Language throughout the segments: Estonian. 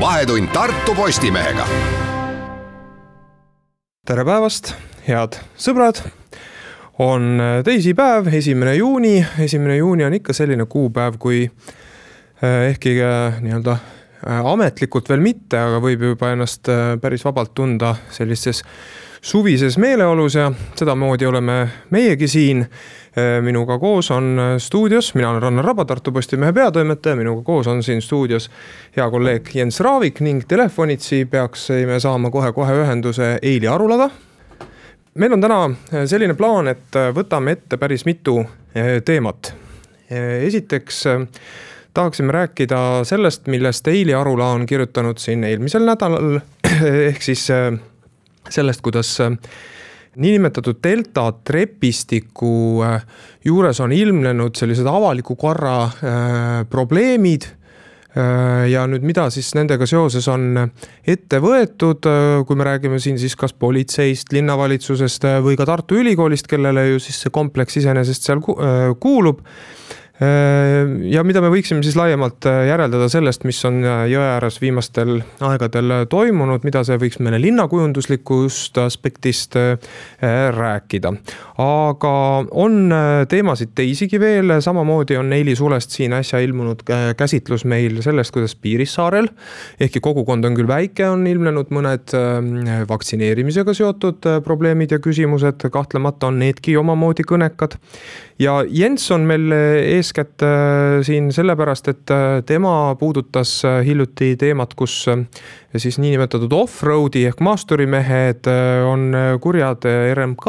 vahetund Tartu Postimehega. tere päevast, head sõbrad. on teisipäev, esimene juuni, esimene juuni on ikka selline kuupäev, kui eh, ehkki eh, nii-öelda ametlikult veel mitte, aga võib juba ennast päris vabalt tunda sellises suvises meeleolus ja sedamoodi oleme meiegi siin Äh, minuga koos on äh, stuudios, mina olen Rannar Raba, Tartu Postimehe peatoimetaja, minuga koos on siin stuudios hea kolleeg Jens Raavik ning telefonitsi peaksime saama kohe-kohe ühenduse Eili Arulaga. meil on täna äh, selline plaan, et võtame ette päris mitu teemat. esiteks tahaksime rääkida sellest, millest Eili Arula on kirjutanud siin eelmisel nädalal ehk siis sellest, kuidas niinimetatud delta trepistiku äh, juures on ilmnenud sellised avaliku korra äh, probleemid äh, ja nüüd, mida siis nendega seoses on ette võetud, kui me räägime siin siis kas politseist, linnavalitsusest või ka Tartu Ülikoolist, kellele ju siis see kompleks iseenesest seal kuulub ja mida me võiksime siis laiemalt äh, järeldada sellest, mis on äh, jõe ääres viimastel aegadel toimunud, mida see võiks meile linnakujunduslikust aspektist rääkida. aga on teemasid teisigi veel, samamoodi on Neili Sulest siin äsja ilmunud käsitlus meil sellest, kuidas Piirissaarel, ehkki kogukond on küll väike, on ilmnenud mõned vaktsineerimisega seotud probleemid ja küsimused, kahtlemata on needki omamoodi kõnekad ja Jens on meil eeskätt äh, siin sellepärast, et äh, tema puudutas äh, hiljuti teemat, kus siis niinimetatud off-road'i ehk maasturimehed on kurjad RMK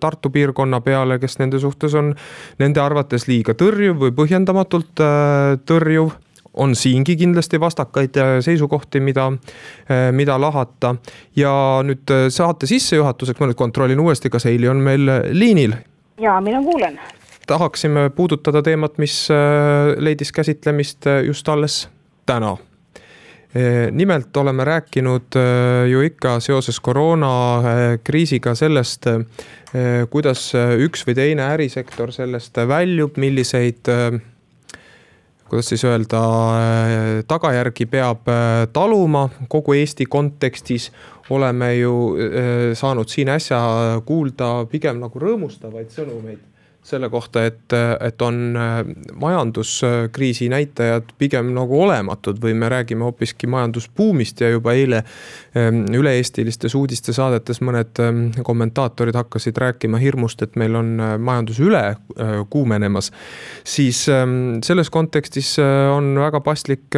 Tartu piirkonna peale, kes nende suhtes on nende arvates liiga tõrjuv või põhjendamatult tõrjuv on siingi kindlasti vastakaid seisukohti, mida, mida lahata. ja nüüd saate sissejuhatuseks ma nüüd kontrollin uuesti, kas Heili on meil liinil ja mina kuulen. Tahaksime puudutada teemat, mis äh, leidis käsitlemist äh, just alles täna. Äh, nimelt oleme rääkinud ju ikka seoses koroonakriisiga sellest, kuidas üks või teine ärisektor sellest väljub, milliseid, kuidas siis öelda, tagajärgi peab taluma. Kogu Eesti kontekstis oleme ju saanud siin äsja kuulda pigem nagu rõõmustavaid sõnumeid selle kohta, et, et on äh, majanduskriisi näitajad pigem nagu olematud või me räägime hoopiski majandusbuumist ja juba eile ähm, üle-eestilistes uudistesaadetes mõned ähm, kommentaatorid hakkasid rääkima hirmust, et meil on äh, majandus üle kuumenemas. siis ähm, selles kontekstis on väga paslik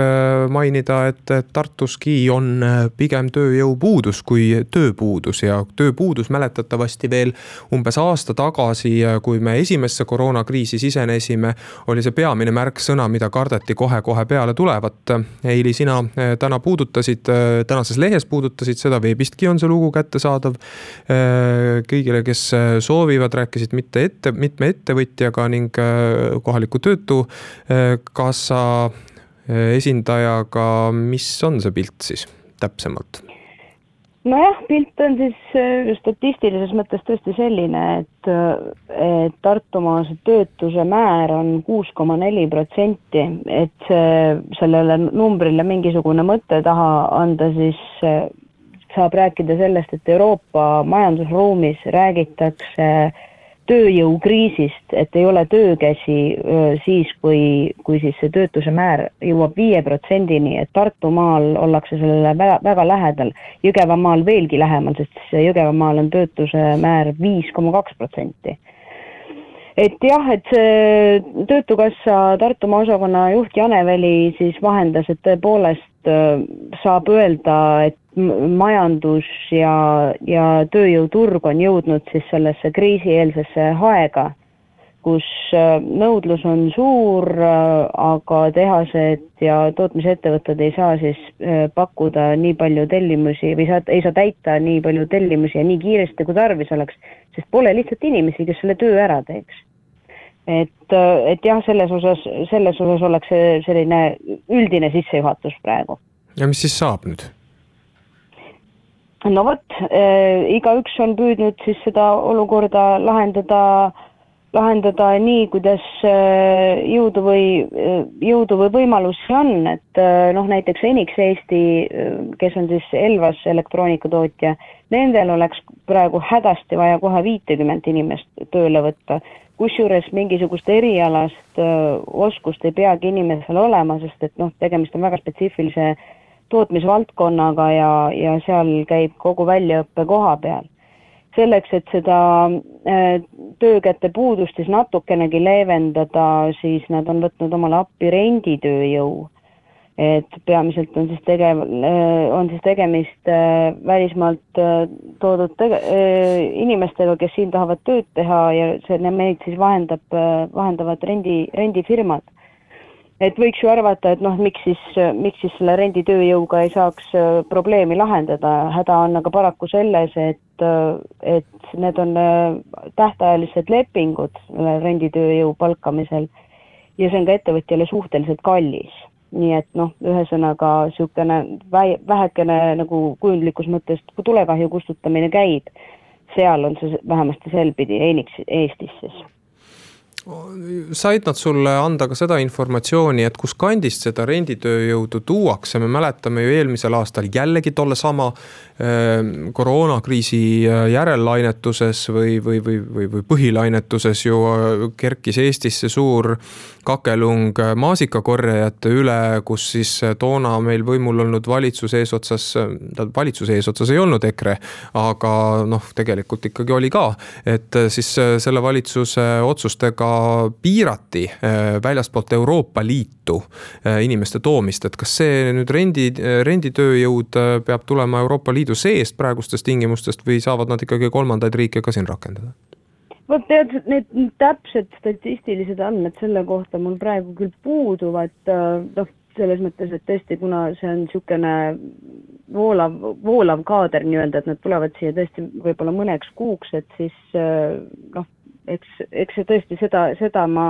mainida, et Tartuski on pigem tööjõupuudus kui tööpuudus ja tööpuudus mäletatavasti veel umbes aasta tagasi, kui me esimene esimesse koroonakriisi sisenesime, oli see peamine märksõna, mida kardeti kohe-kohe peale tulevat. Heili, sina eh, täna puudutasid, eh, tänases lehes puudutasid seda, veebistki on see lugu kättesaadav. Eh, kõigile, kes soovivad, rääkisid mitte ette, mitme ettevõtjaga ning kohaliku töötukassa esindajaga, mis on see pilt siis täpsemalt? Nojah, pilt on siis äh, statistilises mõttes tõesti selline, et, äh, et Tartumaa see töötuse määr on kuus koma neli protsenti, et see, sellele numbrile mingisugune mõte taha anda, siis äh, saab rääkida sellest, et Euroopa majandusruumis räägitakse äh, tööjõukriisist, et ei ole töökäsi siis, kui, kui siis see töötuse määr jõuab viie protsendini, et Tartumaal ollakse sellele väga, väga lähedal. Jõgevamaal veelgi lähemal, sest Jõgevamaal on töötuse määr viis koma kaks protsenti et jah, et see Töötukassa Tartumaa osakonna juht Jane Väli siis vahendas, et tõepoolest saab öelda, et majandus ja, ja tööjõuturg on jõudnud siis sellesse kriisieelsesse aega, kus nõudlus on suur, aga tehased ja tootmisettevõtted ei saa siis pakkuda nii palju tellimusi või saa, ei saa täita nii palju tellimusi ja nii kiiresti, kui tarvis oleks, sest pole lihtsalt inimesi, kes selle töö ära teeks et, et jah, selles osas, selles osas oleks see selline üldine sissejuhatus praegu. ja mis siis saab nüüd? No vot äh,, igaüks on püüdnud siis seda olukorda lahendada, lahendada nii, kuidas äh, jõudu või äh,, jõudu või võimalusi on, et äh, noh, näiteks Enix Eesti, kes on siis Elvas elektroonikatootja, nendel oleks praegu hädasti vaja kohe viitekümmet inimest tööle võtta. Kusjuures mingisugust erialast öö, oskust ei peagi inimesel olema, sest et noh, tegemist on väga spetsiifilise tootmisvaldkonnaga ja, ja seal käib kogu väljaõpe koha peal. selleks, et seda öö, töökäte puudust siis natukenegi leevendada, siis nad on võtnud omale appi renditööjõu et peamiselt on siis tege-, äh, on siis tegemist äh, välismaalt äh, toodud tege-, inimestega, kes siin tahavad tööd teha ja see, neid siis vahendab, vahendavad rendi, rendifirmad. Et võiks ju arvata, et noh, miks siis, miks siis selle renditööjõuga ei saaks probleemi lahendada, häda on aga paraku selles, et, et need on tähtajalised lepingud renditööjõu palkamisel ja see on ka ettevõtjale suhteliselt kallis. Nii et noh, ühesõnaga niisugune vähekene nagu kujundlikus mõttes tulekahju kustutamine käib, seal on see vähemasti selbidi Eniks Eestis siis said nad sulle anda ka seda informatsiooni, et kuskandist seda renditööjõudu tuuakse, me mäletame ju eelmisel aastal jällegi tollesama äh, koroonakriisi äh, järellainetuses või, või, või, või, või põhilainetuses ju äh, kerkis Eestisse suur kakelung äh, maasikakorjajate üle, kus siis toona meil võimul olnud valitsus eesotsas, valitsuse eesotsas ei olnud EKRE, aga noh, tegelikult ikkagi oli ka, et siis selle valitsuse otsustega piirati äh, väljaspoolt Euroopa Liitu äh, inimeste toomist, et kas see nüüd rendi, renditööjõud äh, peab tulema Euroopa Liidu seest praegustest tingimustest või saavad nad ikkagi kolmandaid riike ka siin rakendada? vot tead, need täpsed statistilised andmed selle kohta mul praegu küll puuduvad, noh, selles mõttes, et tõesti, kuna see on niisugune voolav, voolav kaader nii-öelda, et nad tulevad siia tõesti võib-olla mõneks kuuks, et siis noh, eks, eks see tõesti seda, seda ma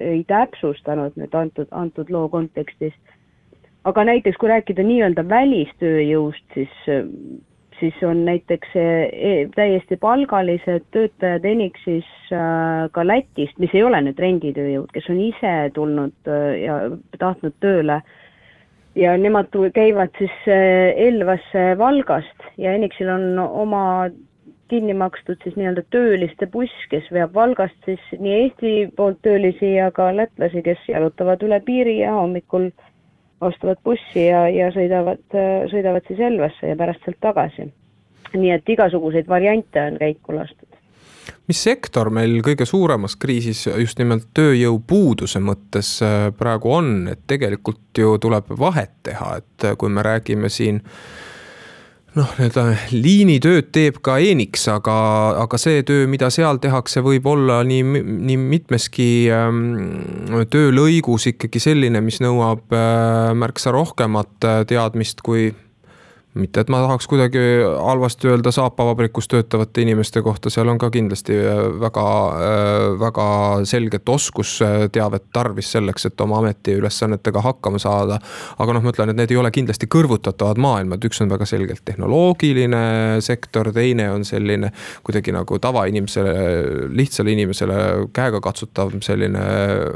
ei täpsustanud nüüd antud, antud loo kontekstis. aga näiteks, kui rääkida nii-öelda välistööjõust, siis, siis on näiteks e, täiesti palgalised töötajad Enixis äh, ka Lätist, mis ei ole nüüd renditööjõud, kes on ise tulnud äh, ja tahtnud tööle ja nemad käivad siis äh, Elvasse Valgast ja Enixil on oma kinni makstud siis nii-öelda tööliste buss, kes veab Valgast siis nii Eesti poolt töölisi ja ka lätlasi, kes jalutavad üle piiri ja hommikul ostuvad bussi ja, ja sõidavad, sõidavad siis Elvasse ja pärast sealt tagasi. nii et igasuguseid variante on käiku lastud mis sektor meil kõige suuremas kriisis just nimelt tööjõupuuduse mõttes äh, praegu on, et tegelikult ju tuleb vahet teha, et kui me räägime siin äh, noh, nii-öelda liinitööd teeb ka Enix, aga, aga see töö, mida seal tehakse, võib olla nii, nii mitmeski ähm, töölõigus ikkagi selline, mis nõuab äh, märksa rohkemat äh, teadmist kui mitte, et ma tahaks kuidagi halvasti öelda saapavabrikus töötavate inimeste kohta, seal on ka kindlasti äh, väga, äh, väga selget oskusteavet tarvis selleks, et oma ametiülesannetega hakkama saada. aga noh, ma ütlen, et need ei ole kindlasti kõrvutatavad maailmad, üks on väga selgelt tehnoloogiline sektor, teine on selline kuidagi nagu tavainimesele, lihtsale inimesele käegakatsutav selline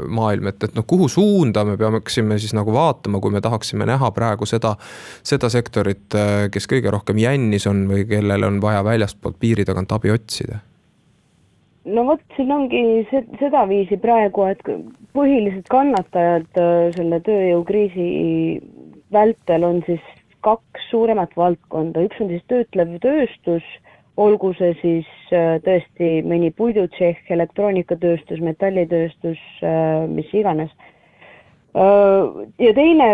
maailm, et, et noh, kuhu suunda me peaksime siis nagu vaatama, kui me tahaksime näha praegu seda, seda sektorit kes kõige rohkem jännis on või kellel on vaja väljastpoolt piiri tagant abi otsida? no vot, siin ongi see, sedaviisi praegu, et põhilised kannatajad äh, selle tööjõukriisi vältel on siis kaks suuremat valdkonda, üks on siis töötlev tööstus, olgu see siis äh, tõesti mõni puidutšehh, elektroonikatööstus, metallitööstus, äh, mis iganes. Ja teine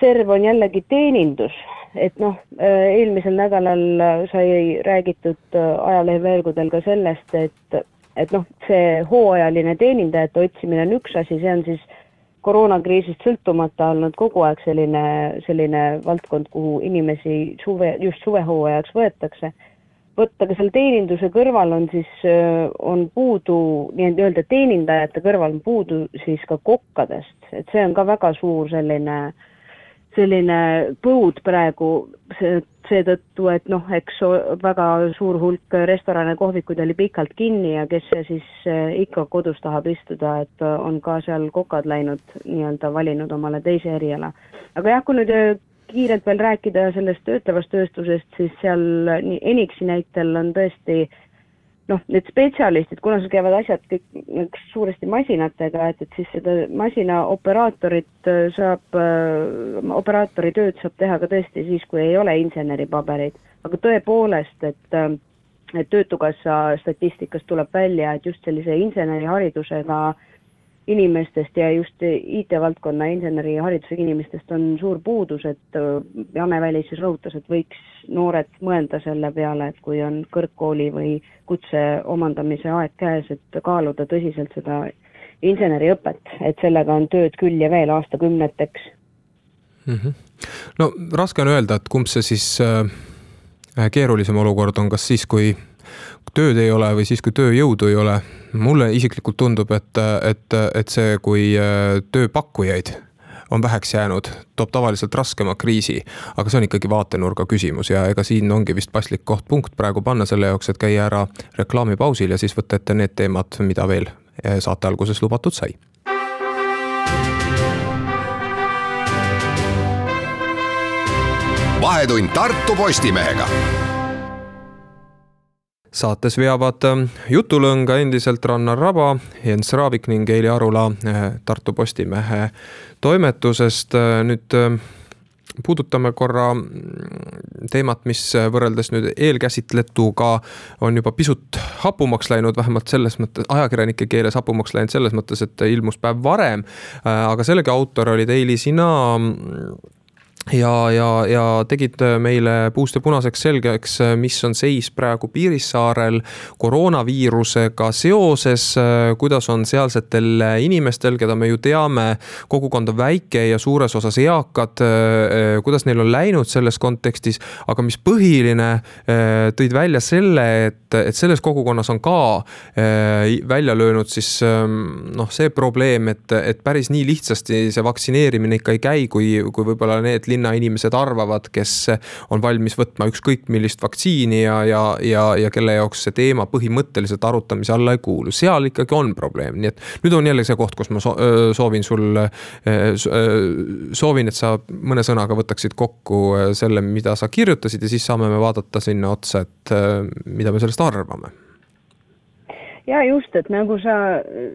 serv on jällegi teenindus et noh, äh, eelmisel nädalal sai räägitud äh, ajaleheveergudel ka sellest, et, et noh, see hooajaline teenindajate otsimine on üks asi, see on siis koroonakriisist sõltumata olnud kogu aeg selline, selline valdkond, kuhu inimesi suve, just suvehooajaks võetakse. Vot aga seal teeninduse kõrval on siis, on puudu nii-öelda teenindajate kõrval on puudu siis ka kokkadest, et see on ka väga suur selline äh, selline põud praegu seetõttu, et noh, eks väga suur hulk restorane, kohvikuid oli pikalt kinni ja kes siis eh, ikka kodus tahab istuda, et on ka seal kokad läinud nii-öelda valinud omale teise eriala. aga jah, kui nüüd kiirelt veel rääkida sellest töötlevast tööstusest, siis seal nii Enixi näitel on tõesti noh, need spetsialistid, kuna seal käivad asjad kõik suuresti masinatega, et, et siis seda masina operaatorit äh, saab, äh, operaatori tööd saab teha ka tõesti siis, kui ei ole inseneripabereid. aga tõepoolest, et äh, et Töötukassa statistikast tuleb välja, et just sellise inseneriharidusega äh, inimestest ja just IT-valdkonna inseneriharidusega inimestest on suur puudus, et äh, Janne Väli siis rõhutas, et võiks noored mõelda selle peale, et kui on kõrgkooli või kutse omandamise aeg käes, et kaaluda tõsiselt seda inseneriõpet, et sellega on tööd küll ja veel aastakümneteks mm. -hmm. no raske on öelda, et kumb see siis äh, keerulisem olukord on, kas siis, kui tööd ei ole või siis, kui tööjõudu ei ole. Mulle isiklikult tundub, et, et, et see, kui äh, tööpakkujaid on väheks jäänud, toob tavaliselt raskema kriisi. aga see on ikkagi vaatenurga küsimus ja ega siin ongi vist paslik koht punkt praegu panna selle jaoks, et käia ära reklaamipausil ja siis võtta ette need teemad, mida veel äh, saate alguses lubatud sai. vahetund Tartu Postimehega saates veavad ähm, jutulõnga endiselt Rannar Raba, Jens Raavik ning Eili Arula äh, Tartu Postimehe toimetusest. Äh, nüüd ähm, puudutame korra mm, teemat, mis äh, võrreldes nüüd eelkäsitletuga on juba pisut hapumaks läinud, vähemalt selles mõttes, ajakirjanike keeles hapumaks läinud selles mõttes, et ilmus päev varem. aga sellegi autor olid Eili sina mm, ja, ja, ja tegid meile puust ja punaseks selgeks, mis on seis praegu Piirissaarel koroonaviirusega seoses, kuidas on sealsetel inimestel, keda me ju teame, kogukond on väike ja suures osas eakad, kuidas neil on läinud selles kontekstis, aga mis põhiline, tõid välja selle, et, et selles kogukonnas on ka välja löönud siis noh, see probleem, et, et päris nii lihtsasti see vaktsineerimine ikka ei käi, kui, kui võib-olla need linnainimesed arvavad, kes on valmis võtma ükskõik millist vaktsiini ja, ja, ja, ja kelle jaoks see teema põhimõtteliselt arutamise alla ei kuulu, seal ikkagi on probleem, nii et nüüd on jälle see koht, kus ma soovin sul, soovin, et sa mõne sõnaga võtaksid kokku selle, mida sa kirjutasid ja siis saame me vaadata sinna otsa, et mida me sellest arvame ja just, et nagu sa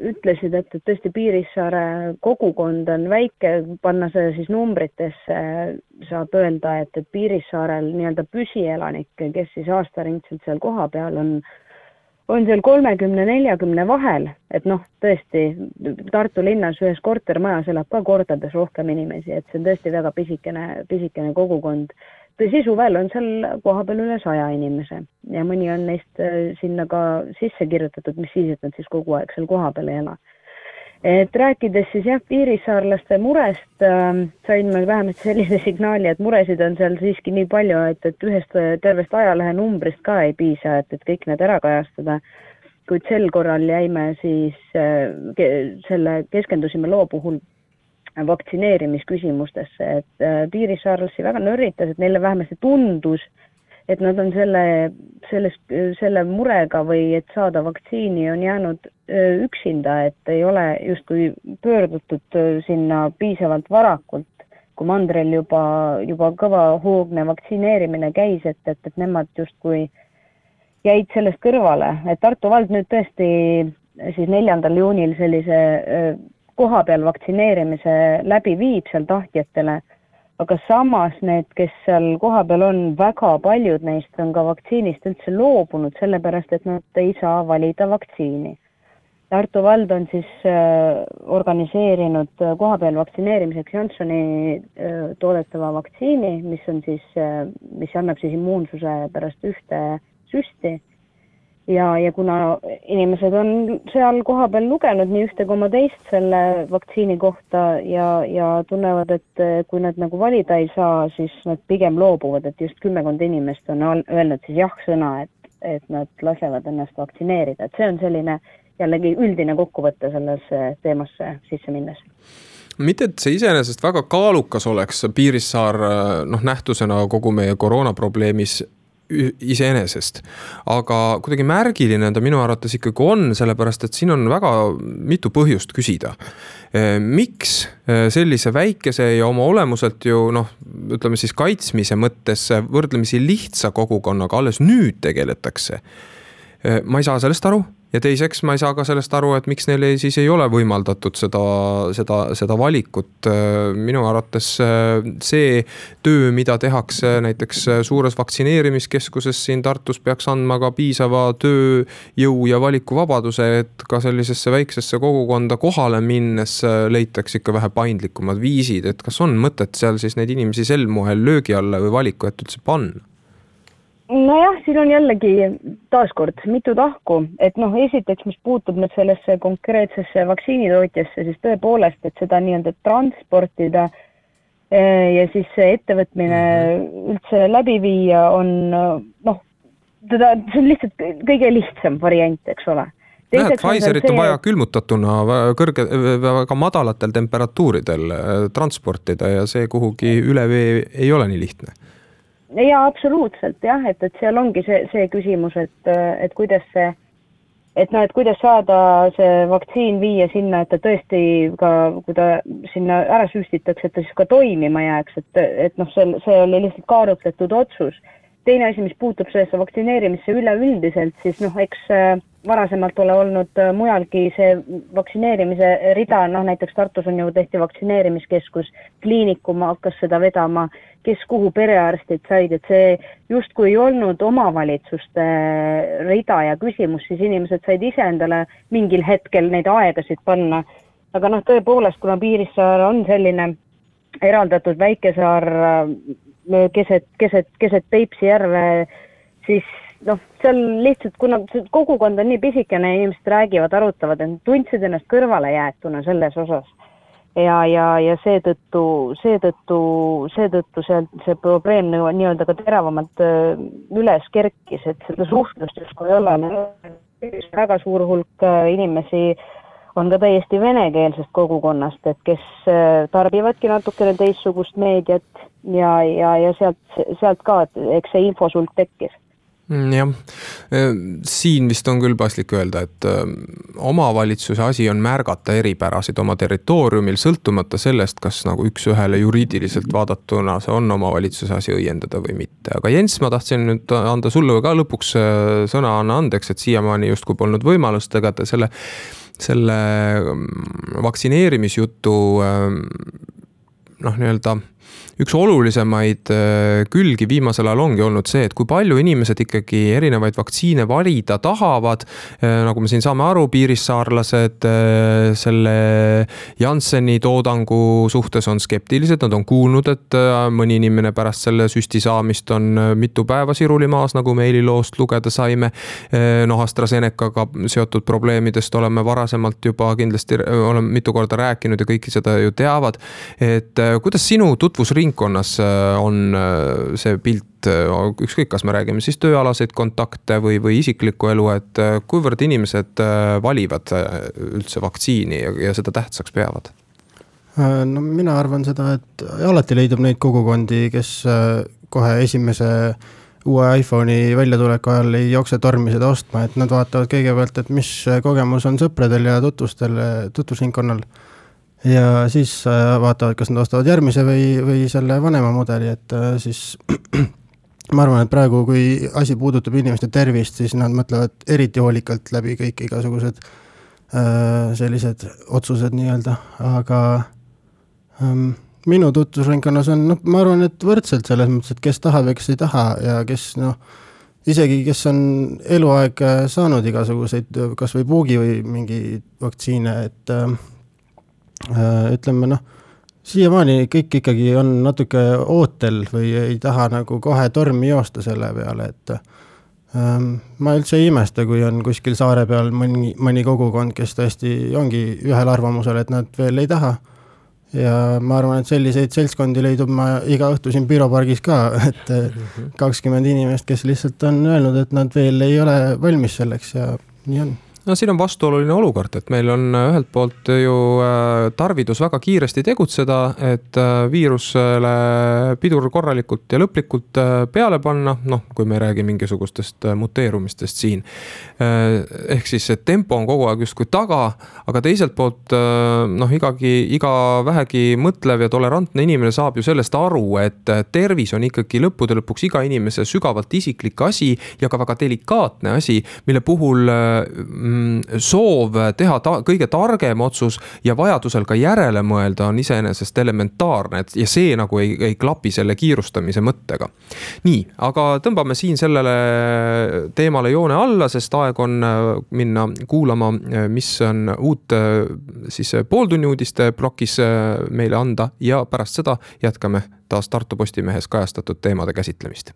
ütlesid, et, et tõesti Piirissaare kogukond on väike, panna see siis numbritesse, saab öelda, et, et Piirissaarel nii-öelda püsielanikke, kes siis aastaringselt seal kohapeal on, on seal kolmekümne, neljakümne vahel, et noh, tõesti Tartu linnas ühes kortermajas elab ka kordades rohkem inimesi, et see on tõesti väga pisikene, pisikene kogukond tõsi, suvel on seal kohapeal üle saja inimese ja mõni on neist äh, sinna ka sisse kirjutatud, mis siis, et nad siis kogu aeg seal kohapeal ei ela. et rääkides siis jah, piirissaarlaste murest äh,, sain ma vähemasti sellise signaali, et muresid on seal siiski nii palju, et, et ühest tervest ajalehe numbrist ka ei piisa, et, et kõik need ära kajastada kuid sel korral jäime siis äh, ke, selle, keskendusime loo puhul vaktsineerimisküsimustesse, et äh, Piirissaarlasi väga nörritas, et neile vähemasti tundus, et nad on selle, selles, selle murega või et saada vaktsiini, on jäänud äh, üksinda, et ei ole justkui pöördutud äh, sinna piisavalt varakult, kui mandril juba, juba kõva hoogne vaktsineerimine käis, et, et, et nemad justkui jäid sellest kõrvale, et Tartu vald nüüd tõesti siis neljandal juunil sellise kohapeal vaktsineerimise läbi viib seal tahtjatele, aga samas need, kes seal kohapeal on, väga paljud neist on ka vaktsiinist üldse loobunud, sellepärast et nad ei saa valida vaktsiini. Tartu vald on siis äh, organiseerinud äh, kohapeal vaktsineerimiseks Johnsoni äh, toodetava vaktsiini, mis on siis mis annab siis immuunsuse pärast ühte süsti ja, ja kuna inimesed on seal kohapeal lugenud nii ühte koma teist selle vaktsiini kohta ja, ja tunnevad, et eh, kui nad nagu valida ei saa, siis nad pigem loobuvad, et just kümmekond inimest on öelnud siis jah-sõna, et, et nad lasevad ennast vaktsineerida, et see on selline jällegi üldine kokkuvõte sellesse teemasse sisse minnes. Mitte, et see iseenesest väga kaalukas oleks Piirissaar noh, nähtusena kogu meie koroonaprobleemis iseenesest. aga kuidagi märgiline ta minu arvates ikkagi on, sellepärast et siin on väga mitu põhjust küsida. Miks sellise väikese ja oma olemuselt ju noh, ütleme siis kaitsmise mõttes võrdlemisi lihtsa kogukonnaga alles nüüd tegeletakse? Ma ei saa sellest aru ja teiseks ma ei saa ka sellest aru, et miks neile siis ei ole võimaldatud seda, seda, seda valikut. minu arvates äh, see töö, mida tehakse näiteks suures vaktsineerimiskeskuses siin Tartus, peaks andma ka piisava tööjõu ja valikuvabaduse, et ka sellisesse väiksesse kogukonda kohale minnes leitakse ikka vähe paindlikumad viisid, et kas on mõtet seal siis neid inimesi sel moel löögi alla või valiku ette üldse panna nojah, siin on jällegi taaskord mitu tahku, et noh, esiteks, mis puutub nüüd sellesse konkreetsesse vaktsiinitootjasse, siis tõepoolest, et seda nii-öelda transportida eh, ja siis see ettevõtmine -hmm. üldse läbi viia on noh, teda, see on lihtsalt kõige lihtsam variant, eks ole. näed, Pfizerit on, see... on vaja külmutatuna kõrge, väga madalatel temperatuuridel eh, transportida ja see kuhugi üle vee ei ole nii lihtne jaa, absoluutselt jah, et, et seal ongi see, see küsimus, et, et kuidas see, et noh, et kuidas saada see vaktsiin viia sinna, et ta tõesti ka, kui ta sinna ära süstitakse, et ta siis ka toimima jääks, et, et noh, see, see oli lihtsalt kaalutletud otsus. teine asi, mis puutub sellesse vaktsineerimisse üleüldiselt, siis noh, eks äh, varasemalt ole olnud äh, mujalgi see vaktsineerimise rida, noh näiteks Tartus on ju tehti vaktsineerimiskeskus, kliinikum hakkas seda vedama, kes kuhu perearstid said, et see justkui ei olnud omavalitsuste rida ja küsimus, siis inimesed said ise endale mingil hetkel neid aegasid panna. aga noh, tõepoolest, kuna Piirissaar on selline eraldatud väikesaar äh, keset, keset, keset Peipsi järve, siis noh, seal lihtsalt, kuna kogukond on nii pisikene inimesed räägivad, arutavad, tundsid ennast kõrvalejäetuna selles osas. Ja, ja, ja seetõttu, seetõttu, seetõttu sealt see probleem nagu nii-öelda ka teravamalt äh, üles kerkis, et seda suhtlust justkui ei ole. väga suur hulk äh, inimesi on ka täiesti venekeelsest kogukonnast, et kes äh, tarbivadki natukene teistsugust meediat ja, ja, ja sealt, sealt ka, et eks see infosulg tekkis jah, siin vist on küll paslik öelda, et omavalitsuse asi on märgata eripärasid oma territooriumil, sõltumata sellest, kas nagu üks-ühele juriidiliselt vaadatuna see on omavalitsuse asi õiendada või mitte. aga Jens, ma tahtsin nüüd anda sulle ka lõpuks sõna, anna andeks, et siiamaani justkui polnud võimalust, ega te selle, selle mm, vaktsineerimisjutu noh, nii-öelda üks olulisemaid äh, külgi viimasel ajal ongi olnud see, et kui palju inimesed ikkagi erinevaid vaktsiine valida tahavad. Äh, nagu me siin saame aru, piirissaarlased äh, selle Jansseni toodangu suhtes on skeptilised, nad on kuulnud, et mõni inimene pärast selle süsti saamist on mitu päeva siruli maas, nagu me eililoost lugeda saime. noh, AstraZenecaga seotud probleemidest oleme varasemalt juba kindlasti oleme mitu korda rääkinud ja kõik seda ju teavad. et kuidas sinu tutvusring ringkonnas äh, on äh, see pilt, äh, ükskõik, kas me räägime siis tööalaseid kontakte või, või isiklikku elu, et kuivõrd inimesed valivad üldse vaktsiini ja, ja seda tähtsaks peavad? no mina arvan seda, et alati leidub neid kogukondi, kes kohe esimese uue iPhone'i väljatuleku ajal ei jookse tormi seda ostma, et nad vaatavad kõigepealt, et mis kogemus on sõpradel ja tutvustel, tutvusringkonnal ja siis äh, vaatavad, kas nad ostavad järgmise või, või selle vanema mudeli, et äh, siis ma arvan, et praegu, kui asi puudutab inimeste tervist, siis nad mõtlevad eriti hoolikalt läbi kõik igasugused äh, sellised otsused nii-öelda, aga ähm, minu tutvusringkonnas on, noh, ma arvan, et võrdselt selles mõttes, et kes tahab ja kes ei taha ja kes noh, isegi kes on eluaeg saanud igasuguseid kas või puugi või mingi vaktsiine, et äh, Äh, ütleme noh, siiamaani kõik ikkagi on natuke ootel või ei taha nagu kohe tormi joosta selle peale, et ähm, ma üldse ei imesta, kui on kuskil saare peal mõni, mõni kogukond, kes tõesti ongi ühel arvamusel, et nad veel ei taha. ja ma arvan, et selliseid seltskondi leidub ma iga õhtu siin Piro pargis ka, et mhm. kakskümmend inimest, kes lihtsalt on öelnud, et nad veel ei ole valmis selleks ja nii on no siin on vastuoluline olukord, et meil on äh, ühelt poolt ju äh, tarvidus väga kiiresti tegutseda, et äh, viirusele pidur korralikult ja lõplikult peale panna, noh, kui me ei räägi mingisugustest muteerumistest siin. ehk siis see tempo on kogu aeg justkui taga, aga teiselt poolt noh, igagi, iga vähegi mõtlev ja tolerantne inimene saab ju sellest aru, et tervis on ikkagi lõppude lõpuks iga inimese sügavalt isiklik asi ja ka väga delikaatne asi, mille puhul soov teha ta kõige targem otsus ja vajadusel ka järele mõelda on iseenesest elementaarne, et ja see nagu ei, ei klapi selle kiirustamise mõttega. nii, aga tõmbame siin sellele teemale joone alla, sest aeg on äh, minna kuulama, äh, mis on uut äh, siis pooltunni uudiste plokis meile anda ja pärast seda jätkame taas Tartu Postimehes kajastatud teemade käsitlemist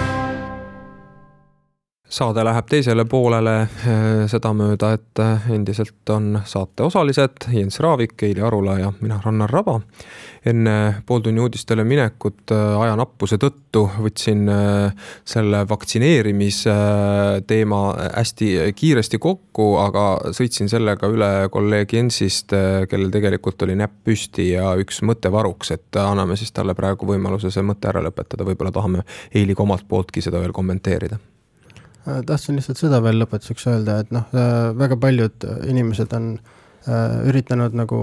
saade läheb teisele poolele eh, sedamööda, et eh, endiselt on saate osalised Jens Raavik, Eili Arula ja mina, Rannar Raba. enne pooltunni uudistele minekut eh, ajanappuse tõttu võtsin selle vaktsineerimise teema hästi kiiresti kokku, aga sõitsin sellega üle kolleeg Jensist, kellel tegelikult oli näpp püsti ja üks mõte varuks, et anname siis talle praegu võimaluse see mõte ära lõpetada, võib-olla tahame Eiliga omalt pooltki seda veel kommenteerida tahtsin lihtsalt seda veel lõpetuseks öelda, et noh, äh, väga paljud inimesed on äh, üritanud nagu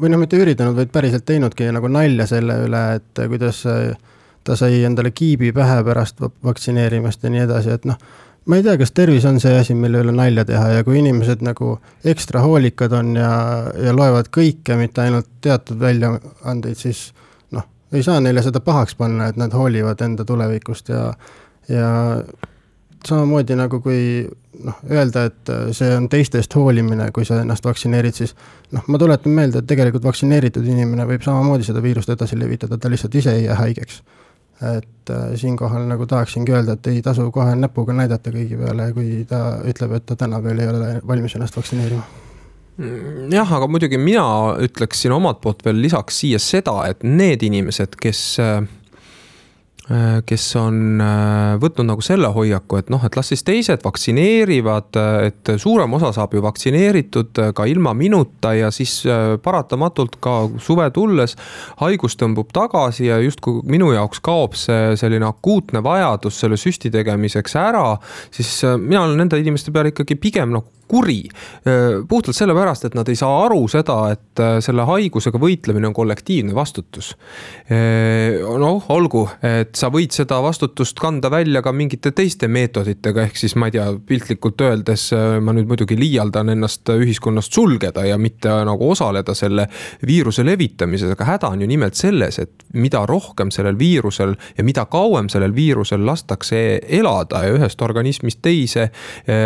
või noh, mitte üritanud, vaid päriselt teinudki nagu nalja selle üle, et kuidas ta sai endale kiibi pähe pärast vaktsineerimist ja nii edasi, et noh, ma ei tea, kas tervis on see asi, mille üle nalja teha ja kui inimesed nagu ekstra hoolikad on ja, ja loevad kõike, mitte ainult teatud väljaandeid, siis noh, ei saa neile seda pahaks panna, et nad hoolivad enda tulevikust ja, ja samamoodi nagu kui noh, öelda, et äh, see on teistest hoolimine, kui sa ennast vaktsineerid, siis noh, ma tuletan meelde, et tegelikult vaktsineeritud inimene võib samamoodi seda viirust edasi levitada, ta lihtsalt ise ei jää haigeks. et äh, siinkohal nagu tahaksingi öelda, et ei tasu kohe näpuga näidata kõigi peale, kui ta ütleb, et ta täna veel ei ole valmis ennast vaktsineerima mm, jah, aga muidugi mina ütleksin omalt poolt veel lisaks siia seda, et need inimesed, kes äh, kes on äh, võtnud nagu selle hoiaku, et noh, et las siis teised vaktsineerivad, et suurem osa saab ju vaktsineeritud ka ilma minuta ja siis äh, paratamatult ka suve tulles haigus tõmbub tagasi ja justkui minu jaoks kaob see selline akuutne vajadus selle süsti tegemiseks ära, siis mina olen nende inimeste peale ikkagi pigem nagu kuri. puhtalt sellepärast, et nad ei saa aru seda, et selle haigusega võitlemine on kollektiivne vastutus. noh, olgu, et sa võid seda vastutust kanda välja ka mingite teiste meetoditega, ehk siis ma ei tea, piltlikult öeldes ma nüüd muidugi liialdan ennast ühiskonnast sulgeda ja mitte nagu osaleda selle viiruse levitamises, aga häda on ju nimelt selles, et mida rohkem sellel viirusel ja mida kauem sellel viirusel lastakse elada ja ühest organismist teise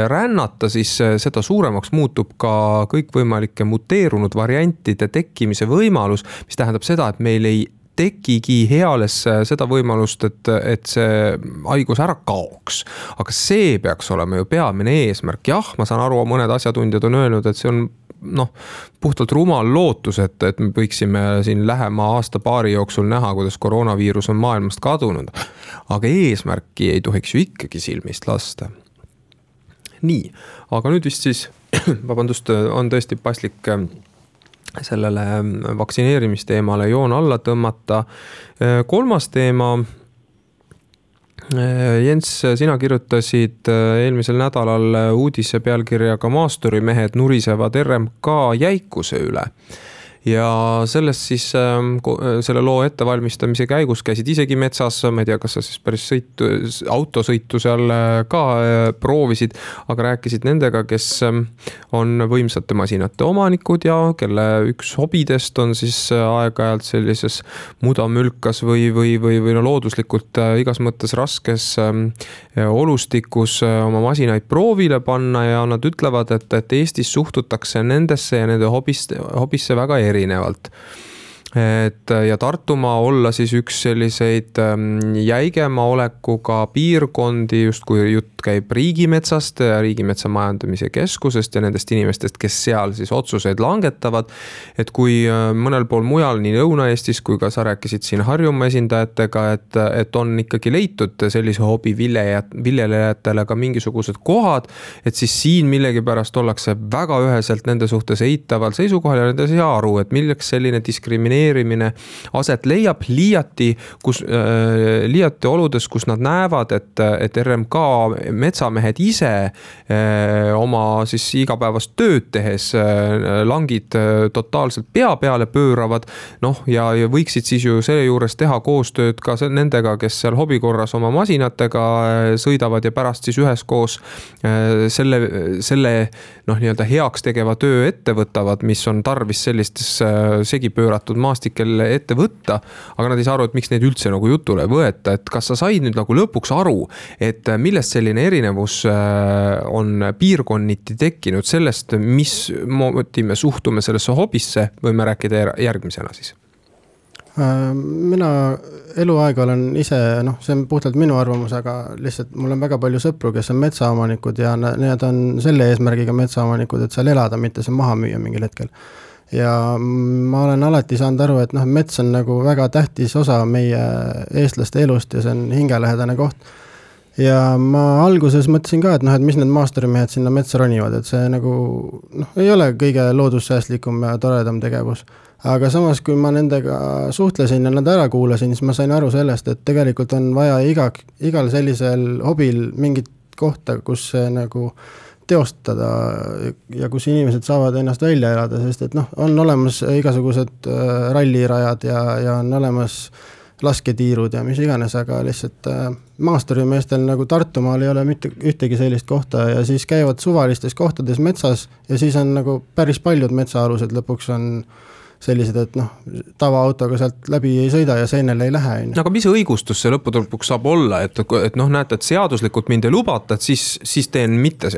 rännata, siis seda seda suuremaks muutub ka kõikvõimalike muteerunud variantide tekkimise võimalus, mis tähendab seda, et meil ei tekigi heales seda võimalust, et, et see haigus ära kaoks. aga see peaks olema ju peamine eesmärk, jah, ma saan aru, mõned asjatundjad on öelnud, et see on noh, puhtalt rumal lootus, et, et me võiksime siin lähema aasta-paari jooksul näha, kuidas koroonaviirus on maailmast kadunud. aga eesmärki ei tohiks ju ikkagi silmist lasta nii, aga nüüd vist siis, vabandust, on tõesti paslik ähm, sellele ähm, vaktsineerimisteemale joon alla tõmmata. Äh, kolmas teema. Äh, Jens, sina kirjutasid äh, eelmisel nädalal uudise pealkirjaga Maasturimehed nurisevad RMK jäikuse üle ja sellest siis ähm, äh, selle loo ettevalmistamise käigus käisid isegi metsas, ma ei tea, kas sa siis päris sõitu, autosõitu seal äh, ka äh, proovisid, aga rääkisid nendega, kes ähm, on võimsate masinate omanikud ja kelle üks hobidest on siis aeg-ajalt sellises mudamülkas või, või, või, või no looduslikult igas mõttes raskes ähm, olustikus oma masinaid proovile panna ja nad ütlevad, et, et Eestis suhtutakse nendesse ja nende hobist, hobisse väga erinevalt erinevalt et ja Tartumaa olla siis üks selliseid ähm, jäigema olekuga piirkondi, justkui jutt käib riigimetsast, Riigimetsa Majandamise Keskusest ja nendest inimestest, kes seal siis otsuseid langetavad. et kui äh, mõnel pool mujal, nii Lõuna-Eestis kui ka sa rääkisid siin Harjumaa esindajatega, et, et on ikkagi leitud sellise hobi viljajat, viljelejatele ka mingisugused kohad. et siis siin millegipärast ollakse väga üheselt nende suhtes eitaval seisukohal ja nad ei saa aru, et milleks selline diskrimineerimine vaktsineerimine aset leiab, liiati, kus äh,, liiati oludes, kus nad näevad, et, et RMK metsamehed ise äh, oma siis igapäevast tööd tehes äh, langid totaalselt pea peale pööravad. noh, ja, ja võiksid siis ju seejuures teha koostööd ka nendega, kes seal hobi korras oma masinatega sõidavad ja pärast siis üheskoos selle, selle noh, nii-öelda heaks tegeva töö ette võtavad, mis on tarvis sellistes segi pööratud maa maastikel ette võtta. aga nad ei saa aru, et miks neid üldse nagu jutule ei võeta, et kas sa said nüüd nagu lõpuks aru, et millest selline erinevus äh, on piirkonniti tekkinud sellest, mismoodi me suhtume sellesse hobisse, võime rääkida järgmisena siis äh, mina eluaeg olen ise, noh, see on puhtalt minu arvamus, aga lihtsalt mul on väga palju sõpru, kes on metsaomanikud ja need on selle eesmärgiga metsaomanikud, et seal elada, mitte see maha müüa mingil hetkel ja ma olen alati saanud aru, et noh, mets on nagu väga tähtis osa meie eestlaste elust ja see on hingelähedane koht. ja ma alguses mõtlesin ka, et noh, et mis need maasturimehed sinna metsa ronivad, et see nagu noh, ei ole kõige loodussäästlikum ja toredam tegevus. aga samas, kui ma nendega suhtlesin ja nad ära kuulasin, siis ma sain aru sellest, et tegelikult on vaja iga, igal sellisel hobil mingit kohta, kus see nagu teostada ja kus inimesed saavad ennast välja elada, sest et noh, on olemas igasugused äh, rallirajad ja, ja on olemas lasketiirud ja mis iganes, aga lihtsalt äh, maasturimeestel nagu Tartumaal ei ole mitte ühtegi sellist kohta ja siis käivad suvalistes kohtades metsas ja siis on nagu päris paljud metsaalused lõpuks on äh, sellised, et noh, tavaautoga sealt läbi ei sõida ja seenele ei lähe, on ju. aga mis õigustus see lõppude lõpuks saab olla, et, et noh, näete, et seaduslikult mind ei lubata, et siis, siis teen mitte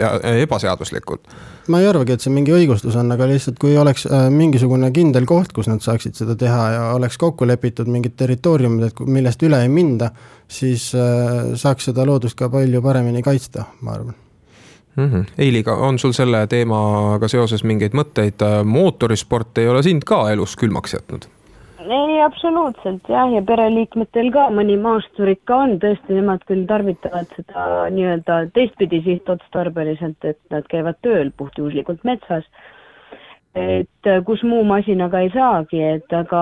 ebaseaduslikult? ma ei arvagi, et see mingi õigustus on, aga lihtsalt kui oleks äh, mingisugune kindel koht, kus nad saaksid seda teha ja oleks kokku lepitud mingid territooriumid, et millest üle ei minda, siis äh, saaks seda loodust ka palju paremini kaitsta, ma arvan mm. -hmm. Eiliga, on sul selle teemaga seoses mingeid mõtteid, mootorisport ei ole sind ka elus külmaks jätnud? ei, absoluutselt jah, ja pereliikmetel ka mõni maastur ikka on, tõesti, nemad küll tarvitavad seda nii-öelda teistpidi sihtotstarbeliselt, et nad käivad tööl puhtjuhuslikult metsas et äh, kus muu masinaga ei saagi, et aga,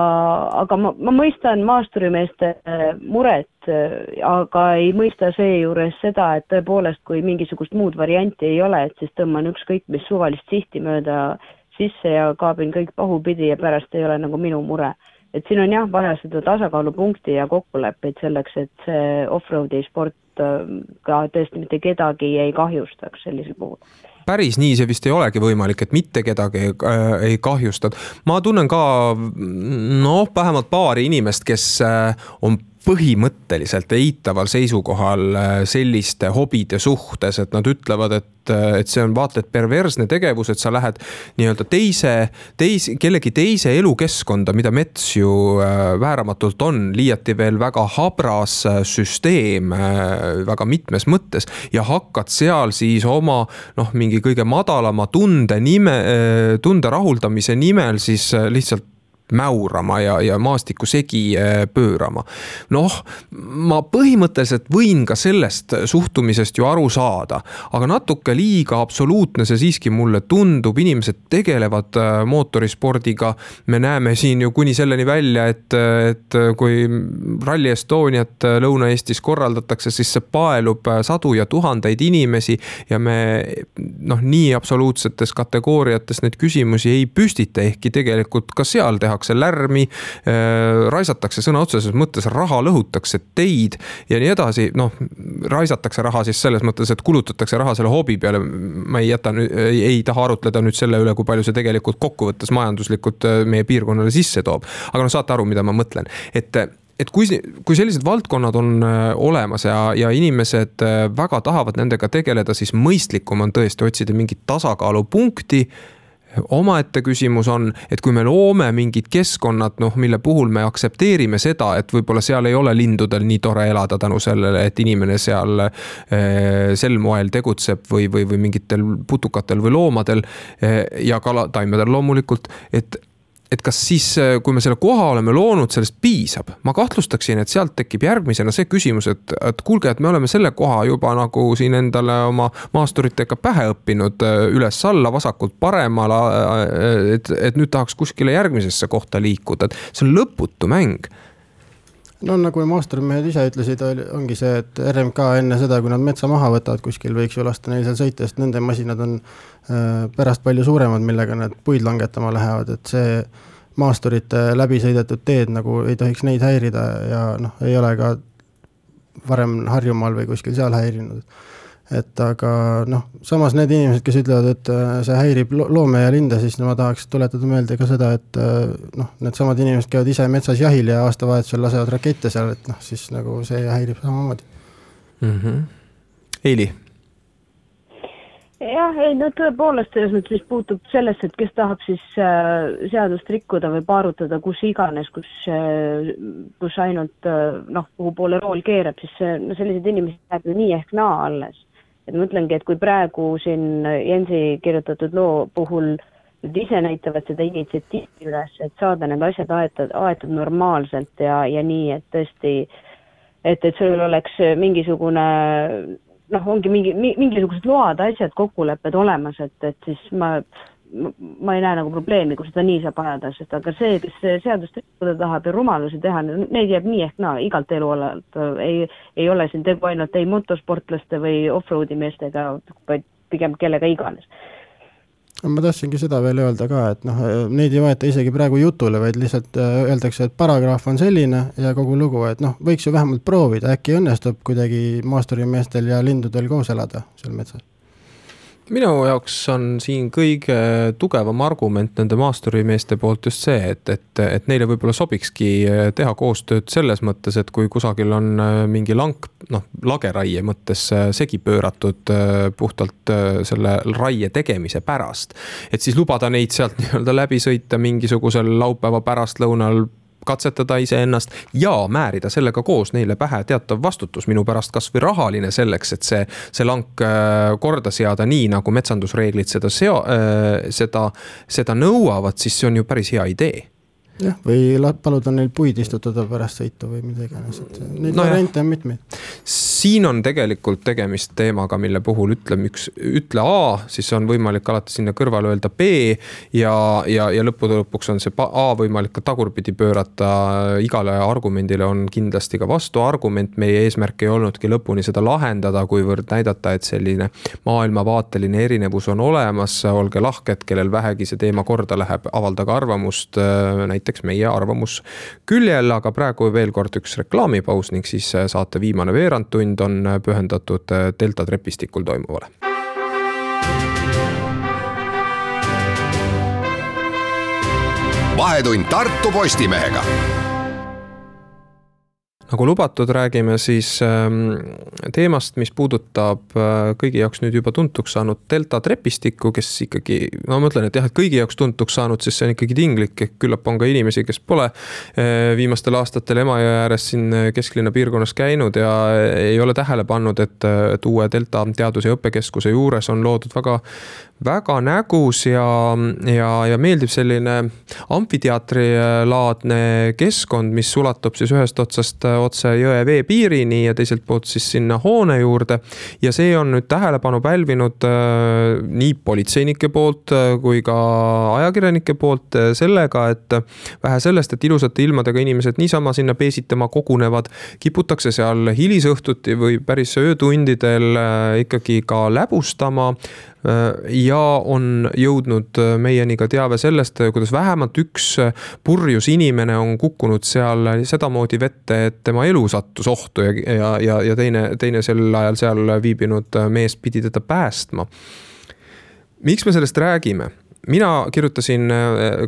aga ma, ma mõistan maasturimeeste äh, muret, äh, aga ei mõista seejuures seda, et tõepoolest, kui mingisugust muud varianti ei ole, et siis tõmban ükskõik mis suvalist sihti mööda sisse ja kaabin kõik pahupidi ja pärast ei ole nagu minu mure. et siin on jah, vaja seda tasakaalupunkti ja kokkuleppeid selleks, et see off-road'i sport ka tõesti mitte kedagi ei kahjustaks sellisel puhul päris nii see vist ei olegi võimalik, et mitte kedagi ei, äh, ei kahjustad. ma tunnen ka noh, vähemalt paari inimest, kes äh, on põhimõtteliselt eitaval seisukohal äh, selliste hobide suhtes, et nad ütlevad, et, äh, et see on vaata et perversne tegevus, et sa lähed nii-öelda teise, teise, kellegi teise elukeskkonda, mida mets ju äh, vääramatult on, liiati veel väga habras süsteem väga mitmes mõttes ja hakkad seal siis oma noh, mingi kõige madalama tunde nime, tunde rahuldamise nimel siis lihtsalt mäurama ja, ja maastikku segi äh, pöörama. noh, ma põhimõtteliselt võin ka sellest suhtumisest ju aru saada, aga natuke liiga absoluutne see siiski mulle tundub, inimesed tegelevad äh, mootorispordiga. me näeme siin ju kuni selleni välja, et, et kui Rally Estoniat Lõuna-Eestis korraldatakse, siis see paelub sadu ja tuhandeid inimesi ja me noh, nii absoluutsetes kategooriates neid küsimusi ei püstita, ehkki tegelikult ka seal tehakse tehakse lärmi, äh, raisatakse sõna otseses mõttes raha, lõhutakse teid ja nii edasi, noh, raisatakse raha siis selles mõttes, et kulutatakse raha selle hobi peale. ma ei jäta, ei taha arutleda nüüd selle üle, kui palju see tegelikult kokkuvõttes majanduslikult äh, meie piirkonnale sisse toob. aga noh, saate aru, mida ma mõtlen, et et kui, kui sellised valdkonnad on äh, olemas ja, ja inimesed väga tahavad nendega tegeleda, siis mõistlikum on tõesti otsida mingit tasakaalupunkti omaette küsimus on, et kui me loome mingid keskkonnad, noh, mille puhul me aktsepteerime seda, et võib-olla seal ei ole lindudel nii tore elada tänu sellele, et inimene seal eh, sel moel tegutseb või, või, või mingitel putukatel või loomadel eh, ja kalataimedel loomulikult, et et kas siis, äh, kui me selle koha oleme loonud, sellest piisab? ma kahtlustaksin, et sealt tekib järgmisena see küsimus, et, et kuulge, et me oleme selle koha juba nagu siin endale oma maasturitega pähe õppinud äh, üles-alla, vasakult paremale. Äh, et, et nüüd tahaks kuskile järgmisesse kohta liikuda, et see on lõputu mäng no nagu maasturimehed ise ütlesid, ongi see, et RMK enne seda, kui nad metsa maha võtavad kuskil, võiks ju lasta neil seal sõita, sest nende masinad on äh, pärast palju suuremad, millega nad puid langetama lähevad, et see maasturite läbi sõidetud teed nagu ei tohiks neid häirida ja noh, ei ole ka varem Harjumaal või kuskil seal häirinud et aga noh, samas need inimesed, kes ütlevad, et äh, see häirib loome ja linde, siis no ma tahaks tuletada meelde ka seda, et äh, noh, needsamad inimesed käivad ise metsas jahil ja aastavahetusel lasevad rakette seal, et noh, siis nagu see häirib samamoodi mm. -hmm. Eili jah, ei no tõepoolest, selles mõttes, mis puutub sellesse, et kes tahab siis äh, seadust rikkuda või paarutada kus iganes, kus äh,, kus ainult äh, noh, kuhu poole rool keerab, siis äh, no selliseid inimesi jääb ju nii ehk naa alles et ma mõtlengi, et kui praegu siin Jensi kirjutatud loo puhul nad ise näitavad seda initsiatiivi üles, et saada need asjad aetud, aetud normaalselt ja, ja nii, et tõesti, et, et sul oleks mingisugune noh, ongi mingi, mingisugused load, asjad, kokkulepped olemas, et, et siis ma ma ei näe nagu probleemi, kui seda nii saab ajada, sest aga see, kes seadust rikkuda tahab ja rumalusi teha, neid jääb nii ehk naa igalt elualalt, ei, ei ole siin tegu ainult ei motosportlaste või off-road'i meestega, vaid pigem kellega iganes. Ma tahtsingi seda veel öelda ka, et noh, neid ei võeta isegi praegu jutule, vaid lihtsalt äh, öeldakse, et paragrahv on selline ja kogu lugu, et noh, võiks ju vähemalt proovida, äkki õnnestub kuidagi maasturimeestel ja lindudel koos elada seal metsas minu jaoks on siin kõige tugevam argument nende maasturimeeste poolt just see, et, et, et neile võib-olla sobikski teha koostööd selles mõttes, et kui kusagil on äh, mingi lank, noh, lageraie mõttes äh, segi pööratud puhtalt selle raie tegemise pärast. et siis lubada neid sealt nii-öelda läbi sõita mingisugusel laupäeva pärastlõunal katsetada iseennast ja määrida sellega koos neile pähe teatav vastutus minu pärast kasvõi rahaline selleks, et see, see lank äh, korda seada nii, nagu metsandusreeglid seda seo-, äh, seda, seda nõuavad, siis see on ju päris hea idee jah, või paluda neil puid istutada pärast sõitu või mida iganes, et neid no variante on mitmeid. siin on tegelikult tegemist teemaga, mille puhul ütleme üks, ütle A, siis on võimalik alati sinna kõrvale öelda B ja, ja, ja lõppude lõpuks on see A võimalik ka tagurpidi pöörata. igale argumendile on kindlasti ka vastuargument, meie eesmärk ei olnudki lõpuni seda lahendada, kuivõrd näidata, et selline maailmavaateline erinevus on olemas, olge lahked, kellel vähegi see teema korda läheb, avaldage arvamust näiteks näiteks meie arvamus küljel, aga praegu veel kord üks reklaamipaus ning siis äh, saate viimane veerandtund on äh, pühendatud äh, delta trepistikul toimuvale. vahetund Tartu Postimehega nagu lubatud, räägime siis ähm, teemast, mis puudutab äh, kõigi jaoks nüüd juba tuntuks saanud delta trepistikku, kes ikkagi, ma mõtlen, et jah, et kõigi jaoks tuntuks saanud, sest see on ikkagi tinglik, ehk küllap on ka inimesi, kes pole äh, viimastel aastatel Emajõe ääres siin äh, kesklinna piirkonnas käinud ja ei ole tähele pannud, et, et uue delta teadus- ja õppekeskuse juures on loodud väga väga nägus ja, ja, ja meeldib selline amfiteatrilaadne keskkond, mis ulatub siis ühest otsast otse jõe veepiirini ja teiselt poolt siis sinna hoone juurde. ja see on nüüd tähelepanu pälvinud äh, nii politseinike poolt äh, kui ka ajakirjanike poolt äh, sellega, et vähe sellest, et ilusate ilmadega inimesed niisama sinna peesitama kogunevad, kiputakse seal hilisõhtuti või päris öötundidel ikkagi ka läbustama ja on jõudnud meieni ka teave sellest, kuidas vähemalt üks purjus inimene on kukkunud seal sedamoodi vette, et tema elu sattus ohtu ja, ja, ja, ja teine, teine sel ajal seal viibinud mees pidi teda päästma. miks me sellest räägime? mina kirjutasin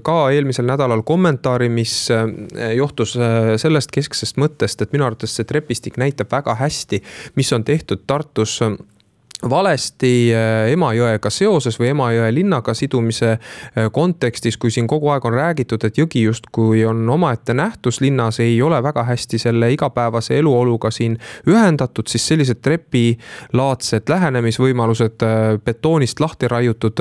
ka eelmisel nädalal kommentaari, mis johtus sellest kesksest mõttest, et minu arvates see trepistik näitab väga hästi, mis on tehtud Tartus valesti äh, Emajõega seoses või Emajõe linnaga sidumise äh, kontekstis, kui siin kogu aeg on räägitud, et jõgi justkui on omaette nähtus linnas, ei ole väga hästi selle igapäevase eluoluga siin ühendatud, siis sellised trepilaadsed lähenemisvõimalused, äh, betoonist lahti raiutud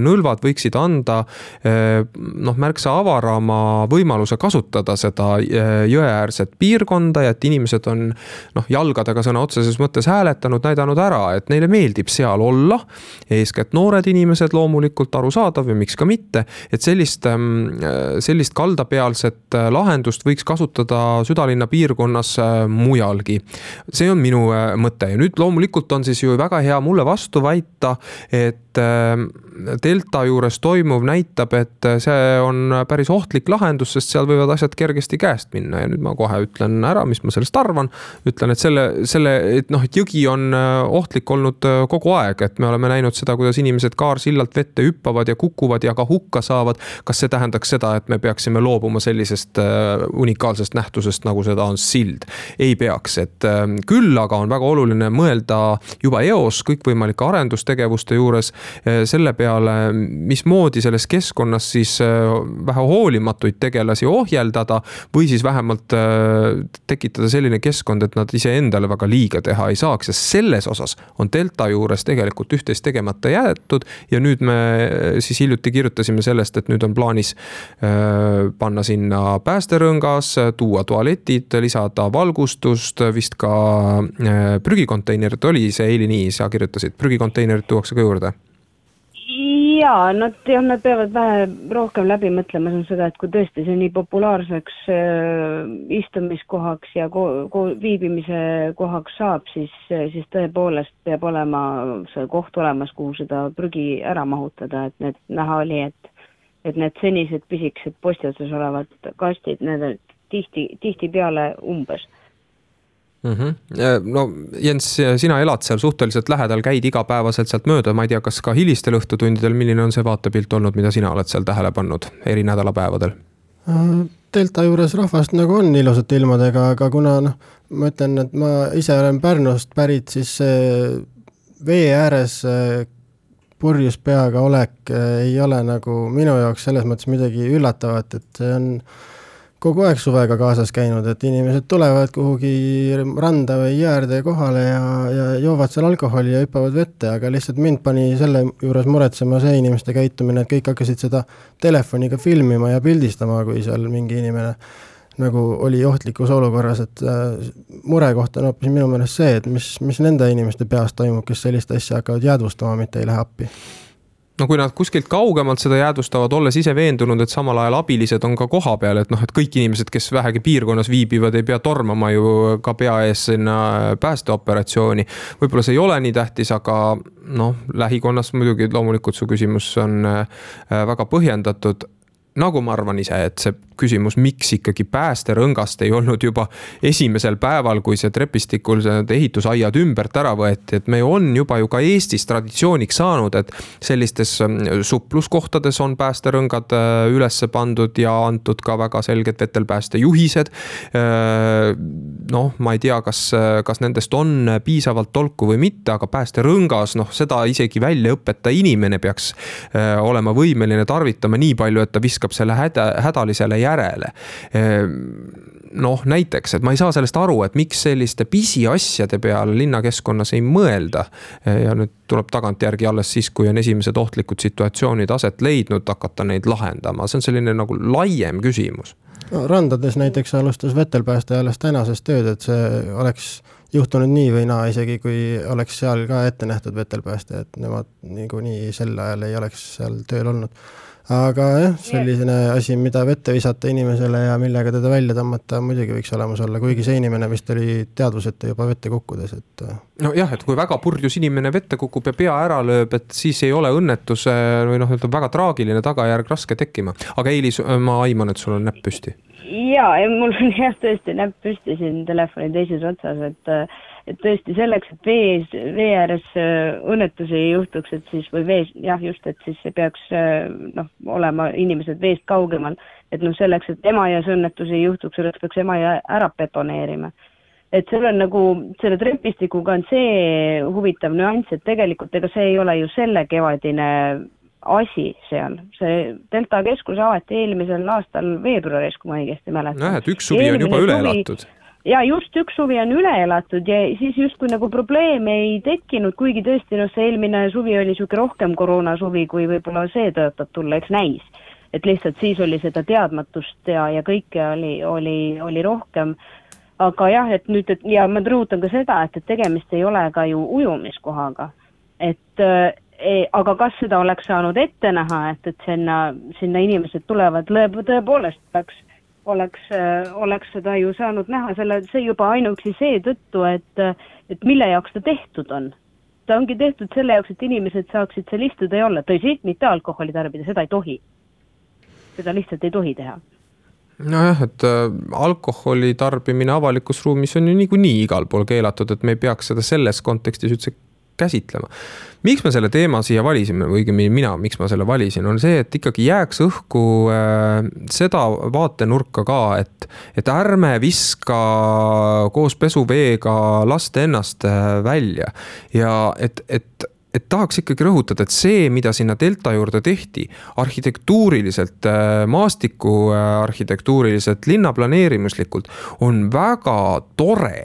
nõlvad võiksid anda noh, märksa avarama võimaluse kasutada seda jõeäärset piirkonda ja et inimesed on noh, jalgadega sõna otseses mõttes hääletanud, näidanud ära, et neile meeldib meeldib seal olla. eeskätt noored inimesed loomulikult, arusaadav ja miks ka mitte. et sellist, ähm, sellist kaldapealset äh, lahendust võiks kasutada südalinna piirkonnas äh, mujalgi. see on minu äh, mõte ja nüüd loomulikult on siis ju väga hea mulle vastu väita, et delta juures toimuv näitab, et see on päris ohtlik lahendus, sest seal võivad asjad kergesti käest minna ja nüüd ma kohe ütlen ära, mis ma sellest arvan. ütlen, et selle, selle, et noh, et jõgi on ohtlik olnud kogu aeg, et me oleme näinud seda, kuidas inimesed kaarsillalt vette hüppavad ja kukuvad ja ka hukka saavad. kas see tähendaks seda, et me peaksime loobuma sellisest äh, unikaalsest nähtusest, nagu seda on sild? ei peaks, et äh, küll aga on väga oluline mõelda juba eos kõikvõimalike arendustegevuste juures äh, selle peale, mismoodi selles keskkonnas siis vähe hoolimatuid tegelasi ohjeldada või siis vähemalt tekitada selline keskkond, et nad iseendale väga liiga teha ei saaks. Ja selles osas on delta juures tegelikult üht-teist tegemata jäetud. ja nüüd me siis hiljuti kirjutasime sellest, et nüüd on plaanis äh, panna sinna päästerõngas, tuua tualetid, lisada valgustust, vist ka äh, prügikonteinerid, oli see eile nii, sa kirjutasid, prügikonteinerid tuuakse ka juurde jaa, nad jah, nad peavad vähe rohkem läbi mõtlema seda, et kui tõesti see nii populaarseks äh, istumiskohaks ja ko-, ko-, viibimise kohaks saab, siis, siis tõepoolest peab olema see koht olemas, kuhu seda prügi ära mahutada, et need näha oli, et et need senised pisikesed posti otsas olevad kastid, need on tihti, tihtipeale umbes mm. -hmm. no Jens, sina elad seal suhteliselt lähedal, käid igapäevaselt sealt mööda, ma ei tea, kas ka hilistel õhtutundidel, milline on see vaatepilt olnud, mida sina oled seal tähele pannud eri nädalapäevadel? Äh, delta juures rahvast nagu on ilusate ilmadega, aga kuna noh, ma ütlen, et ma ise olen Pärnust pärit, siis vee ääres purjus peaga olek äh, ei ole nagu minu jaoks selles mõttes midagi üllatavat, et see on kogu aeg suvega kaasas käinud, et inimesed tulevad kuhugi randa või jõe äärde kohale ja, ja joovad seal alkoholi ja hüppavad vette, aga lihtsalt mind pani selle juures muretsema see inimeste käitumine, et kõik hakkasid seda telefoniga filmima ja pildistama, kui seal mingi inimene nagu oli ohtlikus olukorras, et äh, murekoht on hoopis minu meelest see, et mis, mis nende inimeste peas toimub, kes sellist asja hakkavad jäädvustama, mitte ei lähe appi no kui nad kuskilt kaugemalt seda jäädvustavad, olles ise veendunud, et samal ajal abilised on ka kohapeal, et noh, et kõik inimesed, kes vähegi piirkonnas viibivad, ei pea tormama ju ka pea ees sinna päästeoperatsiooni. võib-olla see ei ole nii tähtis, aga noh, lähikonnas muidugi loomulikult su küsimus on äh, väga põhjendatud nagu ma arvan ise, et see küsimus, miks ikkagi päästerõngast ei olnud juba esimesel päeval, kui see trepistikul need ehitusaiad ümbert ära võeti, et me on juba ju ka Eestis traditsiooniks saanud, et sellistes mm, supluskohtades on päästerõngad äh, üles pandud ja antud ka väga selged vetelpäästejuhised. Äh, noh, ma ei tea, kas, kas nendest on piisavalt tolku või mitte, aga päästerõngas, noh, seda isegi väljaõpeta inimene peaks äh, olema võimeline tarvitama nii palju, et ta viskab selle häda, hädalisele järele järele ehm, noh, näiteks, et ma ei saa sellest aru, et miks selliste pisiasjade peale linnakeskkonnas ei mõelda. ja nüüd tuleb tagantjärgi alles siis, kui on esimesed ohtlikud situatsioonid aset leidnud, hakata neid lahendama, see on selline nagu laiem küsimus. no randades näiteks alustas vetelpääste alles tänasest tööd, et see oleks juhtunud nii või naa, isegi kui oleks seal ka ette nähtud vetelpääste, et nemad niikuinii sel ajal ei oleks seal tööl olnud aga jah, selline asi, mida vette visata inimesele ja millega teda välja tõmmata, muidugi võiks olemas olla, kuigi see inimene vist oli teadvuseta juba vette kukkudes, et. Äh. nojah, et kui väga purjus inimene vette kukub ja pea ära lööb, et siis ei ole õnnetuse või noh, ütleme väga traagiline tagajärg raske tekkima. aga Eilis, ma aiman, et sul on näpp püsti. ja, ja mul on jah tõesti näpp püsti siin telefoni teises otsas, et et tõesti selleks, et vees, vee ääres äh, õnnetusi ei juhtuks, et siis või vees, jah, just, et siis peaks äh, noh, olema inimesed veest kaugemal. et noh, selleks, et Emajões õnnetusi ei juhtuks, selleks peaks Emajõe ära betoneerima. et seal on nagu, selle trepistikuga on see huvitav nüanss, et tegelikult ega see ei ole ju selle kevadine asi seal, see Delta keskus avati eelmisel aastal veebruaris, kui ma õigesti mäletan. nojah, et üks suvi on juba üle suvi, elatud. Ja just üks suvi on üle elatud ja siis justkui nagu probleeme ei tekkinud, kuigi tõesti noh, see eelmine suvi oli niisugune rohkem koroonasuvi, kui võib-olla see tõotab tulla, eks näis. et lihtsalt siis oli seda teadmatust ja, ja kõike oli, oli, oli rohkem aga jah, et nüüd, et ja ma rõhutan ka seda, et, et tegemist ei ole ka ju ujumiskohaga. et e, aga kas seda oleks saanud ette näha, et, et sinna, sinna inimesed tulevad, tõepoolest peaks, oleks, oleks seda ju saanud näha, selle, see juba ainuüksi seetõttu, et, et mille jaoks ta tehtud on. ta ongi tehtud selle jaoks, et inimesed saaksid seal istuda ja olla, tõsi, mitte alkoholi tarbida, seda ei tohi. seda lihtsalt ei tohi teha nojah, et äh, alkoholi tarbimine avalikus ruumis on ju niikuinii igal pool keelatud, et me ei peaks seda selles kontekstis üldse käsitlema. miks me selle teema siia valisime või õigemini mina, miks ma selle valisin, on see, et ikkagi jääks õhku äh, seda vaatenurka ka, et, et ärme viska koos pesuveega last ennast äh, välja ja et, et et tahaks ikkagi rõhutada, et see, mida sinna delta juurde tehti, arhitektuuriliselt, äh, maastiku äh, arhitektuuriliselt, linna planeerimuslikult, on väga tore.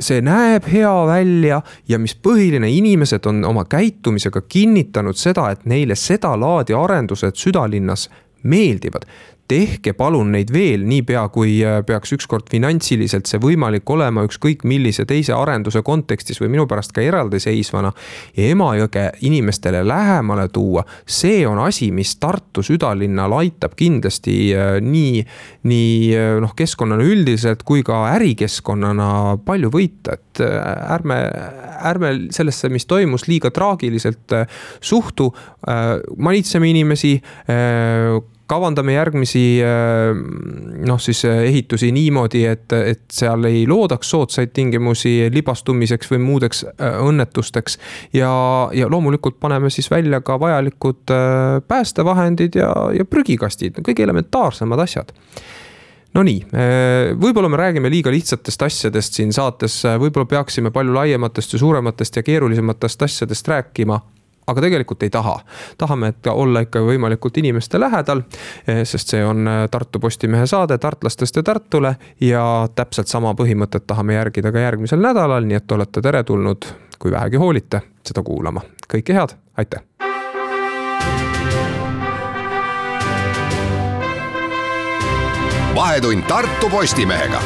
see näeb hea välja ja mis põhiline, inimesed on oma käitumisega kinnitanud seda, et neile sedalaadi arendused südalinnas meeldivad tehke palun neid veel niipea, kui äh, peaks ükskord finantsiliselt see võimalik olema, ükskõik millise teise arenduse kontekstis või minu pärast ka eraldiseisvana. ja Emajõge inimestele lähemale tuua, see on asi, mis Tartu südalinnal aitab kindlasti äh, nii, nii äh, noh, keskkonnana üldiselt kui ka ärikeskkonnana palju võita, et ärme, ärme sellesse, mis toimus, liiga traagiliselt suhtu. manitseme inimesi kavandame järgmisi äh, noh, siis äh, ehitusi niimoodi, et, et seal ei loodaks soodsaid tingimusi libastumiseks või muudeks äh, õnnetusteks. ja, ja loomulikult paneme siis välja ka vajalikud päästevahendid ja, ja prügikastid, kõige elementaarsemad asjad Nonii, võib-olla me räägime liiga lihtsatest asjadest siin saates, võib-olla peaksime palju laiematest ja suurematest ja keerulisematest asjadest rääkima, aga tegelikult ei taha. tahame, et olla ikka võimalikult inimeste lähedal, eh, sest see on eh, Tartu Postimehe saade tartlastest ja Tartule ja täpselt sama põhimõtet tahame järgida ka järgmisel nädalal, nii et olete teretulnud, kui vähegi hoolite, seda kuulama. kõike head, aitäh! vahetund Tartu Postimehega